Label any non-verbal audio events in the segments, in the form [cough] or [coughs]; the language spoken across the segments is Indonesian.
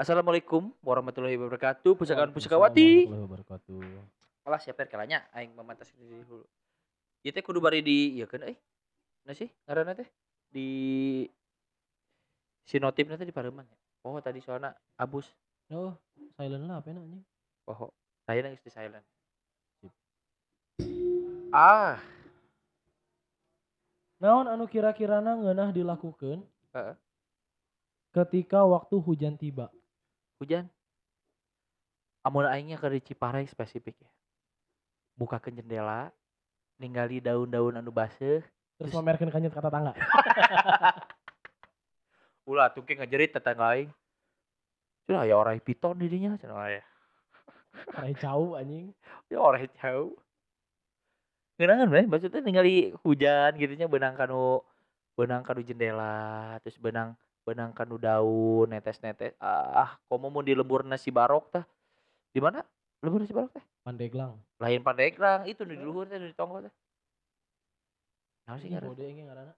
Assalamualaikum warahmatullahi wabarakatuh. Pusakawan pusakawati. Warahmatullahi wabarakatuh. Alah siapa kalanya aing memantas diri dulu. Ieu teh kudu bari di ieu kan euy. Nah sih ngaranna teh di sinotipnya teh di Pareman ya. Oh tadi soalnya abus. Oh, silent lah apa anjing? Oh, saya nangis di silent. Ah, Naon anu kira-kirana ngeunah dilakukan Heeh. ketika waktu hujan tiba? Hujan. Amun aingnya ke di Ciparai spesifik ya. Bukakeun jendela, ningali daun-daun anu baseuh, Terus Terus- mamerkeun kanyut kata tangga. [laughs] ulah tungke ngajerit tetangga aing. Cenah ya orang piton di dinya cenah aya. Kayak jauh anjing. Ya orang jauh. Ngeunangan bae maksudnya ningali hujan gitu nya beunang kanu beunang kanu jendela, terus benang benang kanu daun netes-netes. Ah, komo mun di lembur nasi barok tah. Di mana? Lembur nasi barok teh? Pandeglang. Lain Pandeglang, itu nu di luhur teh nu di tonggo teh. Naon sih Ini ngaran? bode ini ngaranna.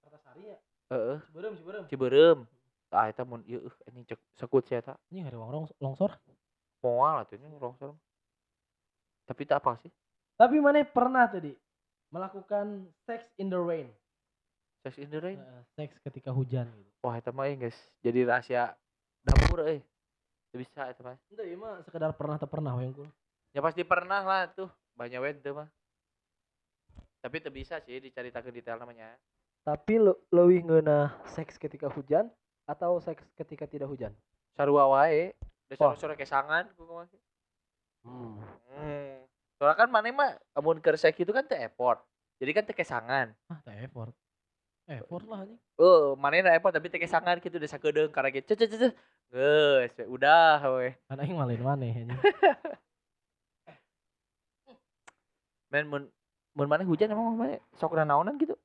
Kartasari ya. Heeh, Ciberem, Ciberem. Ciberem. Ah eta mun ieu uh, anjing cek sekut sia eta. Ini ada wong longsor. Moal atuh nya longsor. Tapi tak apa sih? Tapi mana pernah tadi melakukan sex in the rain? Sex in the rain. Heeh, seks ketika hujan gitu. Wah, eta mah guys, jadi rahasia dapur. Teu bisa eta mah. Itu ya mah sekedar pernah atau pernah yang gue. Ya pasti pernah lah tuh, banyak wed mah. Tapi teu bisa sih dicaritakeun detail namanya. Tapi lo lebih ngeunah seks ketika hujan atau seks ketika tidak hujan? Sarua wae, da Wah. sore kesangan ku kumaha sih. Hmm. Hmm. Soalnya kan mana mah amun keur seks itu kan teu effort. Jadi kan teu kesangan. Ah, tak effort. Effort lah anjing. Oh, mana na effort tapi teu kesangan gitu udah sakedeung karena gitu. Cece cece. Geus, we, udah we. Kan aing malin maneh anjing. [laughs] Men mun mun mana hujan emang mana sok naonan gitu.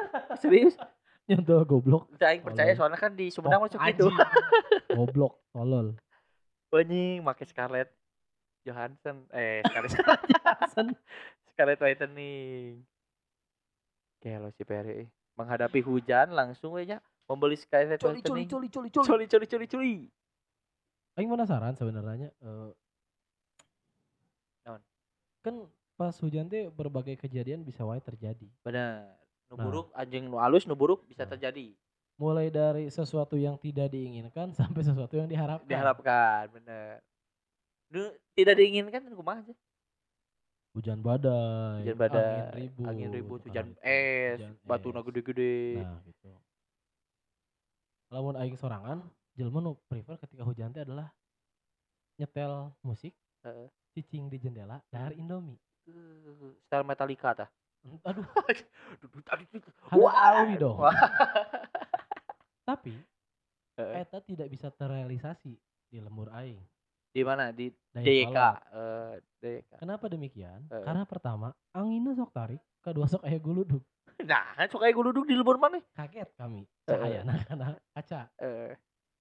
[laughs] Serius? Nyontoh goblok. Teu aing percaya soalnya kan di Sumedang Oh, masuk gitu. [laughs] goblok, tolol. Anjing make Scarlett Johansson eh Scarlett Johansson. Scarlett Whitening. Kelo si Perry. Menghadapi hujan langsung we nya membeli Scarlett Coli coli coli coli coli. Coli coli coli coli. Aing penasaran sebenarnya eh Naon? kan pas hujan teh berbagai kejadian bisa wae terjadi. Benar. Nu Nah. buruk anjing nu alus nu buruk bisa Nah. terjadi. Mulai dari sesuatu yang tidak diinginkan [laughs] sampai sesuatu yang diharapkan. Diharapkan, bener. Nu tidak diinginkan kumaha aja. Hujan badai, Hujan badai, angin ribut, angin ribut, nah hujan gitu, es, hujan batuna es. gede-gede. Nah, gitu. Lamun aing sorangan, jelema nu prefer ketika hujan teh adalah nyetel musik, Heeh. cicing di jendela, dahar Indomie. Uh, style Metallica tah. Aduh, [laughs] Wah. hadapi dong. Tapi eta tidak bisa terrealisasi di lembur aing. Di mana? Di kolot. Eh, DYK. Kenapa demikian? Heeh. Karena pertama, anginnya sok tarik, kedua sok aya guludug. [laughs] Nah, kan suka gue duduk di lembur mana? Kaget kami. Heeh. Cahaya nah karena kaca. Eh,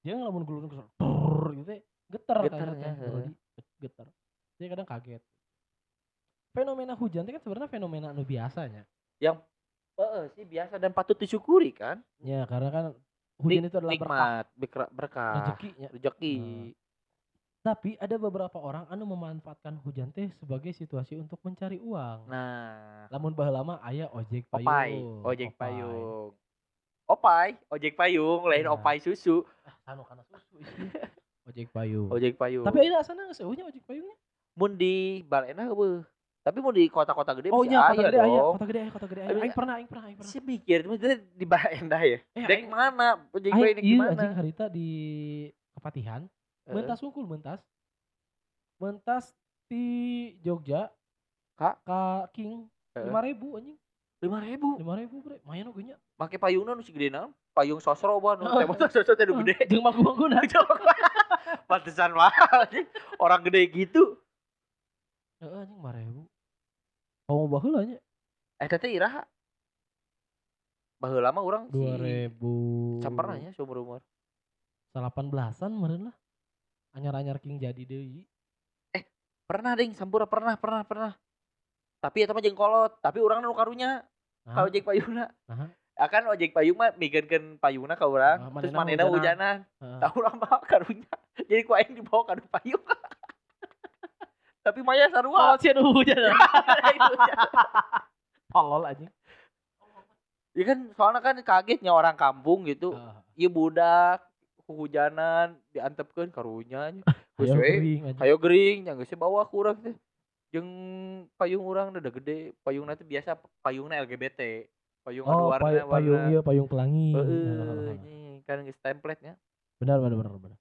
Dia ngelamun ke sana, brrrr gitu teh, geter Geternya, kayaknya teh, heeh. Brody. geter. Dia kadang kaget. Fenomena hujan teh kan sebenarnya fenomena anu biasanya. yang eh sih biasa dan patut disyukuri kan? Ya, karena kan hujan Nik- itu adalah nikmat, berkah, berkah, rezekinya. rezeki. Tapi ada beberapa orang anu memanfaatkan hujan teh sebagai situasi untuk mencari uang. Nah, Lamun baheula lama aya ojek payung. opai, ojek payung. Opai, ojek payung, lain Nah. opai susu. Ah, anu kana susu ojek payung. Ojek payung. Tapi ada asana geus eueuhnya ojek payungnya. mun di Balena beuh. Tapi mau di kota-kota gede Oh bisa iya, kota gede dong. kota gede kota gede. Tapi Aing pernah, aing pernah, aing pernah. Si mikir, maksudnya di Balena ya. Eh, Dek aing- mana? Ojek Aing payung iya gimana? anjing harita di Kepatihan. Mentas unggul mentas. Mentas di Jogja Kak? ka King Heeh. 5000 anjing. lima ribu 5000 bre. Mayan oge nya. make payungna nu si gede naon payung sosro ban nu teh sosro teh gede [laughs] Jeung mangku-mangkuna. [laughs] Pantesan mahal anjing. Orang gede gitu. Heeh anjing 5000. Kamu baheula nya Eh teteh iraha. Baheula mah urang si 2000. Camperna nya seumur umur. 18-an meureun lah. Anyar-anyar king jadi deui. Pernah ding, sampura pernah, pernah, pernah. Tapi eta mah jeung kolot, tapi urang nu karunya Nah, ka ojek payungna. Naha? Akan ojek payung mah migeunkeun payungna ka urang, Ah, terus manehna hujanan. hujanan. Tahu urang mah karunya. [laughs] Jadi ku aing dibawa ka payung. [laughs] tapi maya sarua. Kolot sih anu hujan. Tolol anjing. Ya kan soalnya kan kagetnya orang kampung gitu. Heeh. Ieu budak hujanan diantepkeun karunya. [laughs] We gering geus bawa ku urang teh. Jeung payung urang udah gede, payungna teh biasa payungna LGBT. Payung Oh, warna pay- payung warna. iya payung pelangi. Heeh, Heeh. anjing, kan geus template-nya. Benar benar benar benar.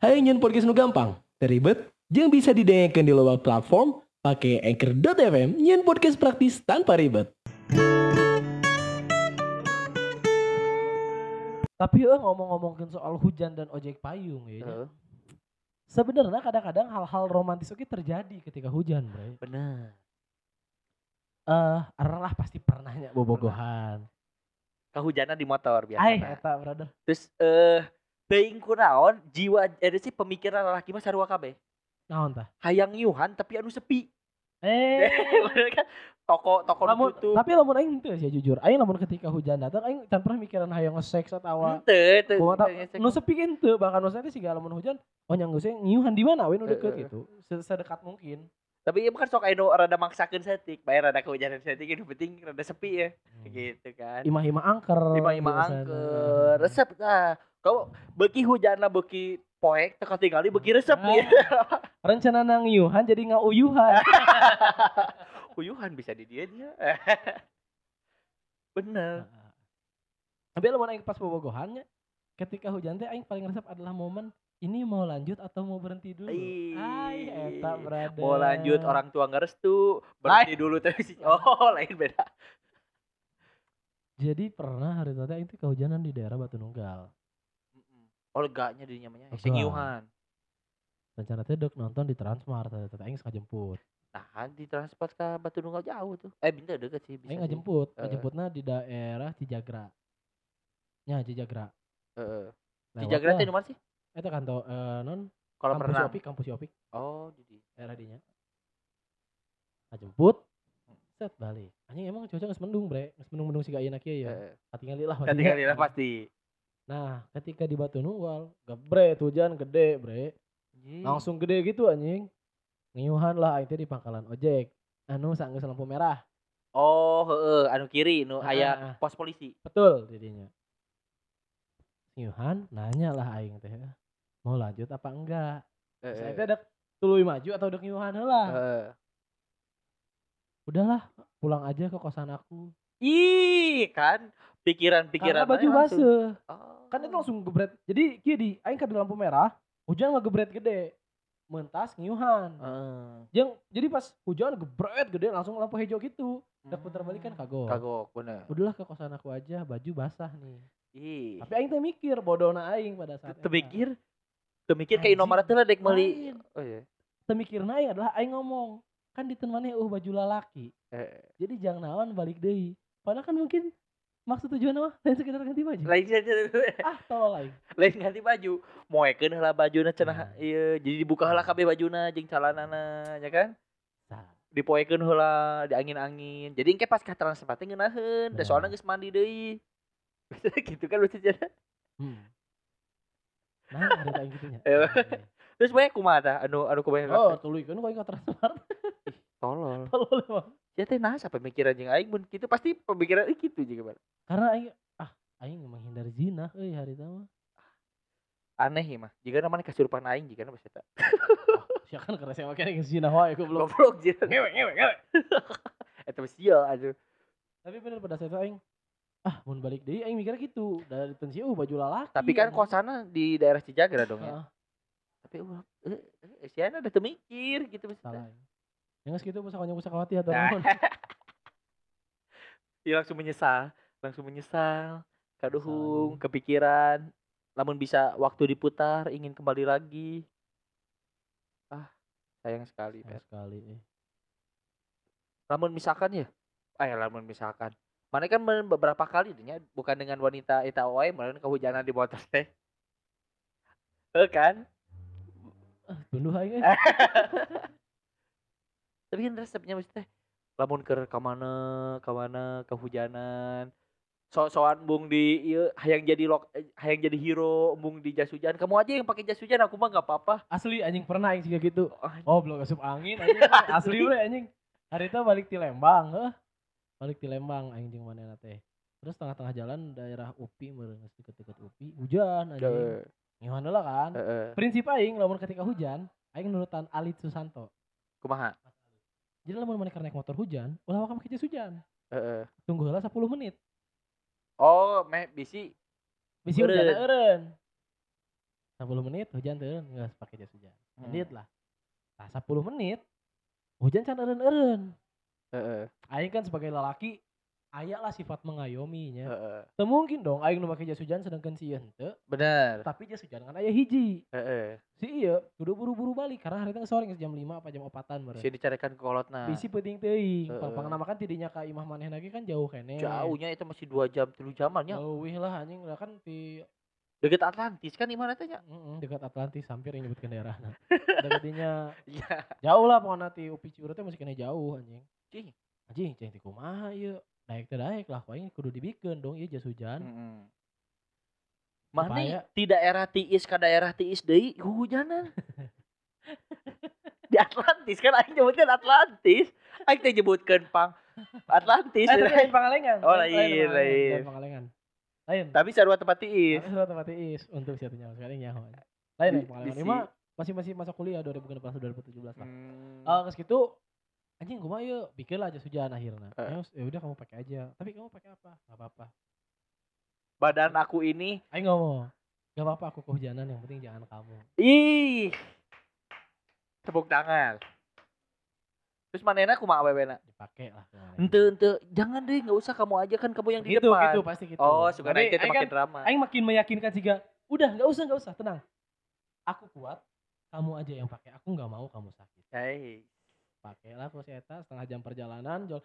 Hai nyen podcast nu gampang, teribet, jeung bisa didengarkan di loba platform pakai Anchor.fm nyen podcast praktis tanpa ribet. Tapi eh ngomong-ngomongin soal hujan dan ojek payung ya. Heeh, Sebenarnya kadang-kadang hal-hal romantis oke terjadi ketika hujan, Bro. bener. Eh, orang lah pasti pernahnya bobogohan. Kehujanan di motor biasa. Ai, eta brother. Terus eh teuing kunaon jiwa ada sih pemikiran lelaki mah sarua kabeh. Naon tah? Hayang nyuhan tapi anu sepi. Eh, [laughs] Bener kan? Toko toko lamun, tutup. tapi lamun aing teu sih jujur. Aing lamun ketika hujan datang aing can pernah mikiran hayang nge-seks atawa Henteu, teu. Teu- nu sepi ente bahkan maksudnya sih lamun hujan oh nyanggu sih nyiuhan di mana we nu deket Heeh. gitu Se- sedekat mungkin Tapi ieu bukan sok anu rada maksakeun setik, bae rada kehujanan setik nu penting rada sepi ya. Gitu kan. imah-imah angker biasana. angker, resep tah. Kau beki hujanna beki poek teka tinggali beki resep Ah. ya. rencana nang nyiuhan jadi ngauyuhan Uyuhan [laughs] bisa di dia dia. Bener. tapi lamun aing pas bobogohannya ketika hujan teh aing paling resep adalah momen ini mau lanjut atau mau berhenti dulu. Ai, eta brother Mau lanjut orang tua nggak restu, berhenti dulu terus. [laughs] Oh, lain beda. jadi pernah hari tadi aing teh kehujanan di daerah Batu Nunggal Olganya di namanya, Olga. Sengiuhan. rencana teh dek nonton di Transmart tadi aing jemput Nah, di transport ke Batu Nunggal jauh tuh. Eh, bintar deket sih. Bisa aing sih. ngajemput Heeh. ngajemputna di daerah Cijagra nya Cijagra Heeh. Jakarta lah. di mana sih? Eta kantor eh, non Kalau kampus pernah. Opik, kampus Opik, Oh, jadi. daerah dinya. Ngajemput, set balik. Anjing emang cuaca geus mendung, Bre. Geus mendung-mendung siga ayeuna kieu ya. Heeh. Katingali lah. Tinggal lah pasti. Nah, ketika di Batu Nunggal, gebre hujan gede, Bre. Anjing. Langsung gede gitu anjing. Ngiuhan lah aing teh di pangkalan ojek. Anu sanggeus lampu merah. Oh, heeh, anu kiri nu Ah, aya pos polisi. Betul didinya. Ngiuhan nanya lah aing teh. Mau lanjut apa enggak? Saya Heeh. teh dek tuluy maju atau dek ngiuhan heula. Heeh. Udahlah, pulang aja ke kosan aku. Ih, kan pikiran-pikiran baju basah. Oh. kan itu langsung gebret jadi kieu di aing ke lampu merah hujan ngegebret gede mentas ngiuhan Heeh. Jeung jadi pas hujan gebret gede langsung lampu hijau gitu udah putar balik kan kagok Kagok, bener. udahlah ke kosan aku aja baju basah nih Ih. tapi aing teh mikir bodohna aing pada saat eta. mikir, teu mikir ke Anjing. Indomaret teh dek meuli. Oh iya. teu mikirna aing adalah aing ngomong kan di maneh uh baju lalaki Eh, jadi jangan naon balik deui padahal kan mungkin maksud tujuan mah lain sekedar ganti baju? Lain saja ah tolol aing. Lain ganti baju. Moekeun heula bajuna cenah Nah. ieu jadi dibuka heula kabeh bajuna jeung calanana ya kan? Dipoekeun heula di angin-angin jadi engke pas ka transport teh ngeunaheun da Nah. soalna geus mandi deui. [laughs] Gitu kan lucu cenah hmm. nah ada aing gitu nya Eh, [laughs] terus bae kumaha tah? Anu anu kumaha? Oh tuluy kan kok ka transmart tolol. [laughs] Tolol emang ya teh nah sampai pemikiran jeung aing mun kitu pasti pemikiran ih kitu juga Bang. karena aing ah aing menghindari zina euy hari itu mah. Aneh ya mah. Jika namanya kasurupan aing jika nama eta sia kan karena saya makan yang zina wae goblok. Goblok jika ngewe ngewe ngewe. [laughs] Eta sia aduh. Tapi bener pada saat itu aing ah mun balik deui aing mikirnya gitu dari pensi uh baju lalaki tapi kan kosana di daerah Cijagra dong ya. Tapi uh, eh, eh, si udah temikir gitu maksudnya. Yang geus kitu pusaka nyang pusakawati atau Nah. naon [laughs] Dia langsung menyesal, langsung menyesal, kaduhung, kepikiran. lamun bisa waktu diputar ingin kembali lagi ah sayang sekali Sayang sekali eh. lamun misalkan ya ah ya lamun misalkan mana kan beberapa kali nya bukan dengan wanita eta wae meureun kehujanan di motor teh Eh kan tunduh eh. Tapi kan resepnya teh lamun ke kamana kamana kehujanan so soan bung di ieu hayang jadi lok eh, hayang jadi hero bung di jas hujan. Kamu aja yang pakai jas hujan aku mah nggak apa-apa. Asli anjing pernah aing juga gitu. Ah, oh belum asup angin anjing [laughs] asli. Bre anjing. Hari itu balik di Lembang heh. Balik di Lembang anjing manehna teh. Terus tengah-tengah jalan daerah UPI meureun deket-deket UPI hujan anjing. Heeh, ngihan lah kan? Prinsip aing lamun ketika hujan aing nurutan Alit Susanto. Kumaha jadi lamun keur naik motor hujan ulah wakam jas hujan Heeh. tunggu heula 10 menit. Oh meh bisi. Bisi hujan Eureun. eureun. 10 menit hujan teureun geus pake jas hujan. Hmm. menit lah nah 10 menit hujan can eureun-eureun. Heeh, aing kan sebagai lelaki aya lah sifat mengayominya. Heeh. teu mungkin dong aing nu make jas hujan sedangkan si ieu henteu. Bener. Tapi jas hujan kan aya hiji. Heeh. si ieu kudu buru-buru balik karena hari itu sore jam 5 apa jam 4-an meureun. Bisa dicarikan ke kolotna. Bisi penting teuing. Heeh. pangna makan tidinya ka imah maneh lagi kan jauh kene. Jauhnya itu masih dua jam tilu jamannya jauh wih lah anjing lah kan di deket Atlantis kan gimana tanya mm, dekat Atlantis hampir yang nyebutkan daerah [laughs] dekatinya [laughs] iya. Jauh lah pokoknya ti upi ciurut masih kena jauh anjing. Cing. anjing cing ti kumaha ieu daek teh daek lah kau kudu dibikeun dong ieu jas hujan Mm-mm. Mana Supaya- di daerah tiis ke daerah tiis deui hujanan. [laughs] di Atlantis kan aing nyebutkan Atlantis. Aing teh nyebutkeun pang Atlantis. eh lain pangalengan Oh, lain, lain. pangalengan lain Tapi sarua tempat tiis. tapi sudah tempat tiis untuk siapa nyawa sekarang nyaho lain lain pangalengan ini mah masih masih masa kuliah 2016 2017 lah Hmm. Geus gitu anjing kumaha yuk bikin lah jas hujan akhirnya Eh. ya udah kamu pakai aja tapi kamu pakai apa nggak apa-apa Badan aku ini Aing ngomong Gak apa-apa aku kehujanan yang penting jangan kamu ih tepuk tangan. Terus manena kumaha bebena? Dipakai lah. Ente ente jangan deh nggak usah kamu aja kan kamu yang di gitu, depan. gitu pasti gitu Oh, suka nanti makin kan, drama. Aing makin meyakinkan juga Udah gak usah gak usah tenang Aku kuat Kamu aja yang pakai Aku gak mau kamu sakit Hei. Pakailah kalau si Eta setengah jam perjalanan Jol.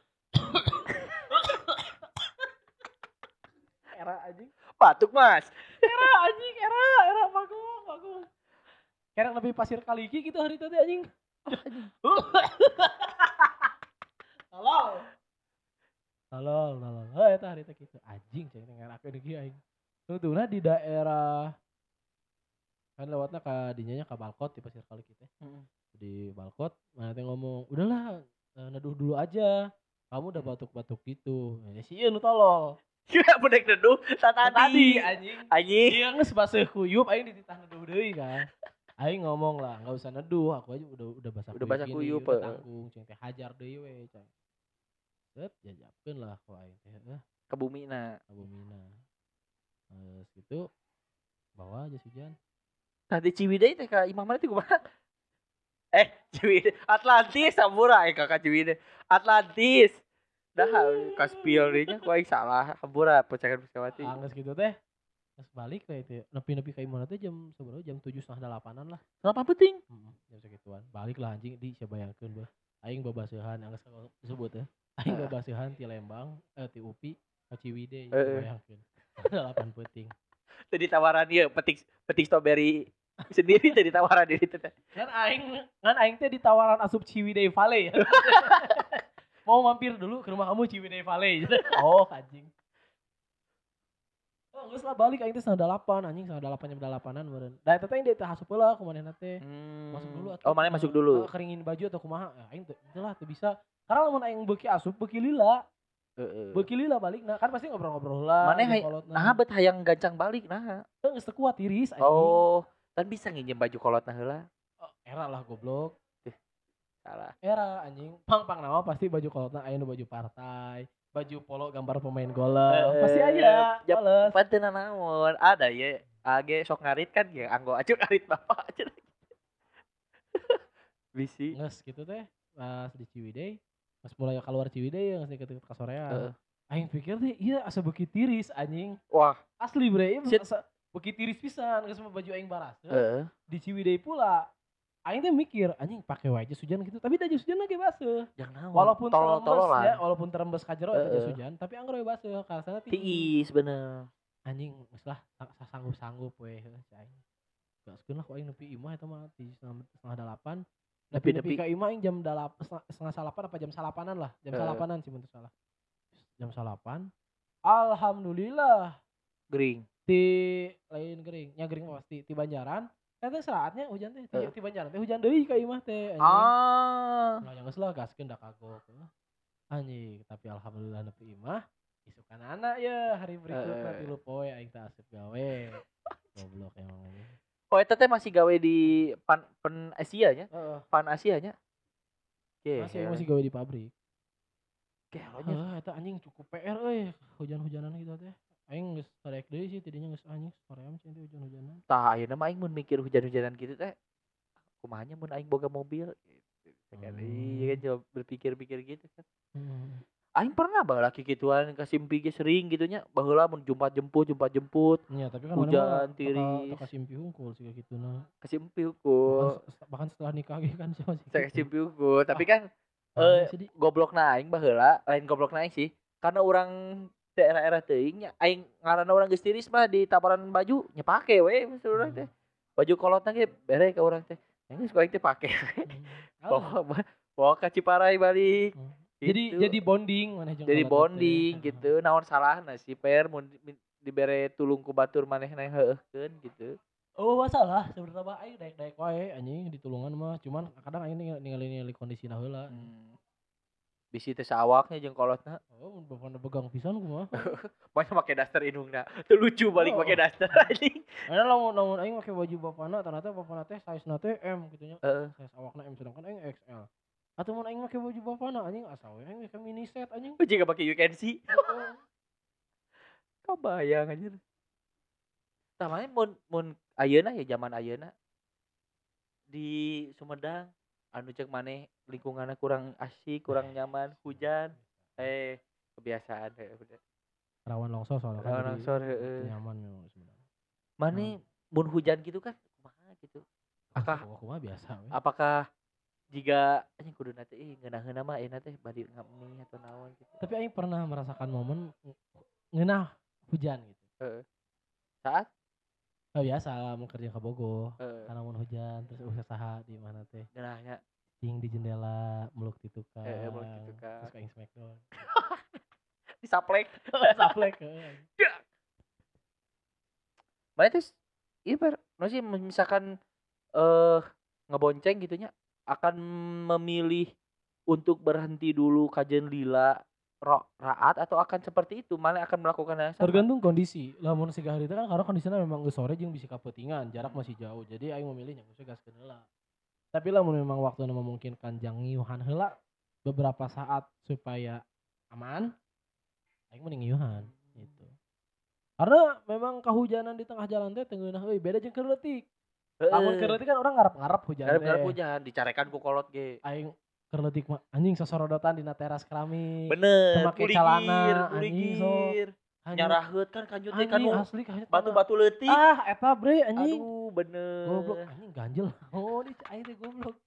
Era anjing. Batuk, Mas. Era anjing Era Era bagus bagus Kira lebih pasir kaliki gitu hari tadi anjing. Tolol. Tolol tolol. Oh eta hari tadi gitu Anjing ceng dengar aku ini aing. Tunggu di daerah kan lewatnya ke dinyanya ke Balkot di pasir kaliki teh di Balkot mana teh ngomong udahlah eh, neduh dulu aja kamu udah batuk-batuk gitu ya sih nu tolol [laughs] Kira bedek neduh tak tadi. anjing Anjing. Iya nggak kuyup, aing dititah neduh deui kan. Aing ngomong lah, nggak usah neduh, aku aja udah udah basah Udah basah kuyup, eh. tanggung, ceng teh hajar deui we, ceng. Set, jajapkeun lah ku aing teh, eh, Ke bumi na. abumina. Terus gitu, bawa aja hujan. Tadi Ciwidey teh ka Imam mana teh kumaha? Eh, Ciwidey. Atlantis Sampura eh kakak Ciwidey. Atlantis. Dah ka spill deui nya ku aing salah. Hampura percaya Puskawati. Angges gitu teh. Terus balik teh itu, nepi-nepi ka imuna teh jam seberapa? Jam tujuh setengah delapanan lah. Kenapa penting? Heeh, jam segituan. Balik lah anjing di saya bayangkeun beuh. Aing babaseuhan angges disebut ya. Aing babaseuhan ti Lembang, eh ti UPI ka Ciwidey Eh, eh. bayangkeun. [laughs] Delapan penting. Tadi tawaran dia petik petik strawberry sendiri tadi tawaran dia itu teh. Kan aing kan aing teh ditawaran asup Ciwidey Valley. [laughs] Mau mampir dulu ke rumah kamu Ciwidey Valley. oh, anjing. Oh, geus lah balik aing teh setengah delapan, anjing setengah delapan jam delapanan meureun. Da eta teh aing teh hasup heula ku manehna teh. Masuk dulu atuh. Oh, mana masuk dulu. Eh, keringin baju atau kumaha? Ya, aing teh lah teu bisa. Karena lamun aing beuki asup beuki lila, Heeh. beuki lila balik nah kan pasti ngobrol-ngobrol lah. Mana hay-. Nah, bet hayang gancang balik nah. Teu geus teu kuat tiris anjing. Oh, kan bisa nginjem baju kolotna heula. Oh, era lah goblok. Salah. Era anjing. Pang-pang nama pasti baju kolotna aya nu baju partai, baju polo gambar pemain golf. pasti aya. Ya. Panteuna naon? Ada ya. Age sok ngarit kan ya anggo aja [laughs] ngarit bapak aja. [laughs] Bisi. Nges gitu teh pas di Ciwidey pas mulai keluar Ciwidey yang deket-deket kasorean. Heeh. Aing pikir teh iya asa beuki tiris anjing. Wah, Asli bre, Shit. asa- beki tiris pisan geus mah baju aing barase Heeh. di Ciwidey pula aing teh mikir anjing pakai wae jas hujan gitu tapi da jas hujan lagi baseuh Yang naon? walaupun terembes tolol-tololan. ya walaupun terembes ka jero eta jas Heeh. hujan tapi anggar we baseuh karena tinggi Tiis bener. anjing geus lah sa- sanggup-sanggup we cai aing gaskeun lah ku aing nepi imah eta mah di setengah, delapan Nepi- nepi ka imah aing jam delapan setengah, salapan apa jam salapanan lah jam Heeh. salapanan sih menurut salah jam salapan alhamdulillah Gering. Di lain gering nya gering pasti di Banjaran eta saatnya hujan teh di, Heeh. di Banjaran teh hujan deui ka imah teh anjing Ah. Nah, yang lah gaskeun da kagok. Anjing, tapi alhamdulillah nepi imah. Isukan anak ya hari berikutnya Eh. tilu poe aing teh asep gawe. [laughs] Goblok emang anjing. Oh, eta teh masih gawe di pan pen Asia nya, Heeh. pan Asia nya. Oke, Masih aing masih gawe di pabrik. Gelonya. Heeh, eta anjing cukup PR euy, hujan-hujanan gitu teh. Aing geus tarek deui sih tidinya geus anjing soream sih teh hujan-hujanan. Tah ayeuna mah aing mun mikir hujan-hujanan gitu teh. Kumahanya mun aing boga mobil gitu. Kan iya kan coba berpikir-pikir gitu kan. Heeh. Aing pernah baheula kikituan ka simpi ge sering gitu nya. Baheula mun jumpat jemput, jumpat jemput Iya, tapi kan Hujan, tiris. teka simpi hungkul sih gitu nah. ka simpi Bahkan, setelah nikah ge kan [laughs] sih masih. Saya ka gitu. simpi hukum, tapi kan eh, sih, goblok na aing baheula, lain goblok na aing sih. Karena orang daerah-daerah teuing nya aing ngaranna urang geus tiris mah di taparan baju nya pake we maksud urang teh. Baju kolotna ge bere ka urang teh. Yang geus aing teh pake. Hmm. Bawa bawa ka Ciparai balik. Hmm. Jadi Gitu. jadi bonding mana jadi bonding teh. gitu. Naon salahna sih per mun di- dibere tulung ku batur manehna heueuhkeun gitu. Oh masalah sebenarnya mah aing daek-daek wae anjing di tulungan mah cuman kadang aing ningali ningali kondisi heula. Hmm. Bisi teh saawaknya jeung kolotna. Oh bapak pegang pisan kumaha. [laughs] Banyak make daster indungna. Teu [laughs] lucu balik Oh. make daster [laughs] anjing. Aya lamun lamun aing make baju bapana ternyata bapana teh size-na teh M gitu nya. Heeh. Size awakna M sedangkan aing XL. Atau mun aing make baju bapana anjing asa we aing make mini set anjing. Jika pakai you can see. Kebayang anjir. Tamanya mun mun ayeuna ya zaman ayeuna di Sumedang anu cek maneh lingkungannya kurang asik, kurang nyaman, hujan. Eh kebiasaan heuh udah. Rawan longsor soalnya kan. Rawan jadi longsor, heeh. Nyaman memang sebenarnya. Maneh mun hujan gitu kan kumaha gitu. Akah Oh, kumaha biasa we. apakah jika anjing kudu nanti ih ngeunah-ngeunah mah euna teh bari ngapni atau naon gitu. Tapi aing pernah merasakan momen ngeunah hujan gitu. Saat Oh biasa mau kerja ke Bogor. eh Karena mau hujan terus usaha di mana teh. ngeunahnya ting di jendela meluk di tukang Eh, meluk di tukang. terus kayak smackdown [laughs] disaplek. [laughs] saplek heeh. Mana terus iya per, no sih misalkan eh ngebonceng gitunya akan memilih untuk berhenti dulu kajian lila raat atau akan seperti itu malah akan melakukan yang sama. tergantung kondisi lamun si hari itu kan karena kondisinya memang geus sore jeung bisa kapetingan jarak masih jauh jadi aing memilih yang gas heula tapi lamun memang waktu memungkinkan jang ngiuhan heula beberapa saat supaya aman aing mending ngiuhan gitu karena memang kehujanan di tengah jalan teh tengeunah euy beda jeung kerletik lamun kerletik kan orang ngarep-ngarep hujan teh. hujan dicarekan ku kolot ge. aing kerletik mah anjing sesorodotan di teras keramik Bener, kuligir, celana, anjing. Anjing, Nyaraheut kan kanjut teh kan asli kanjut batu-batu leutik. ah eta bre anjing Aduh, bener. goblok anjing ganjel [laughs] oh di aing teh goblok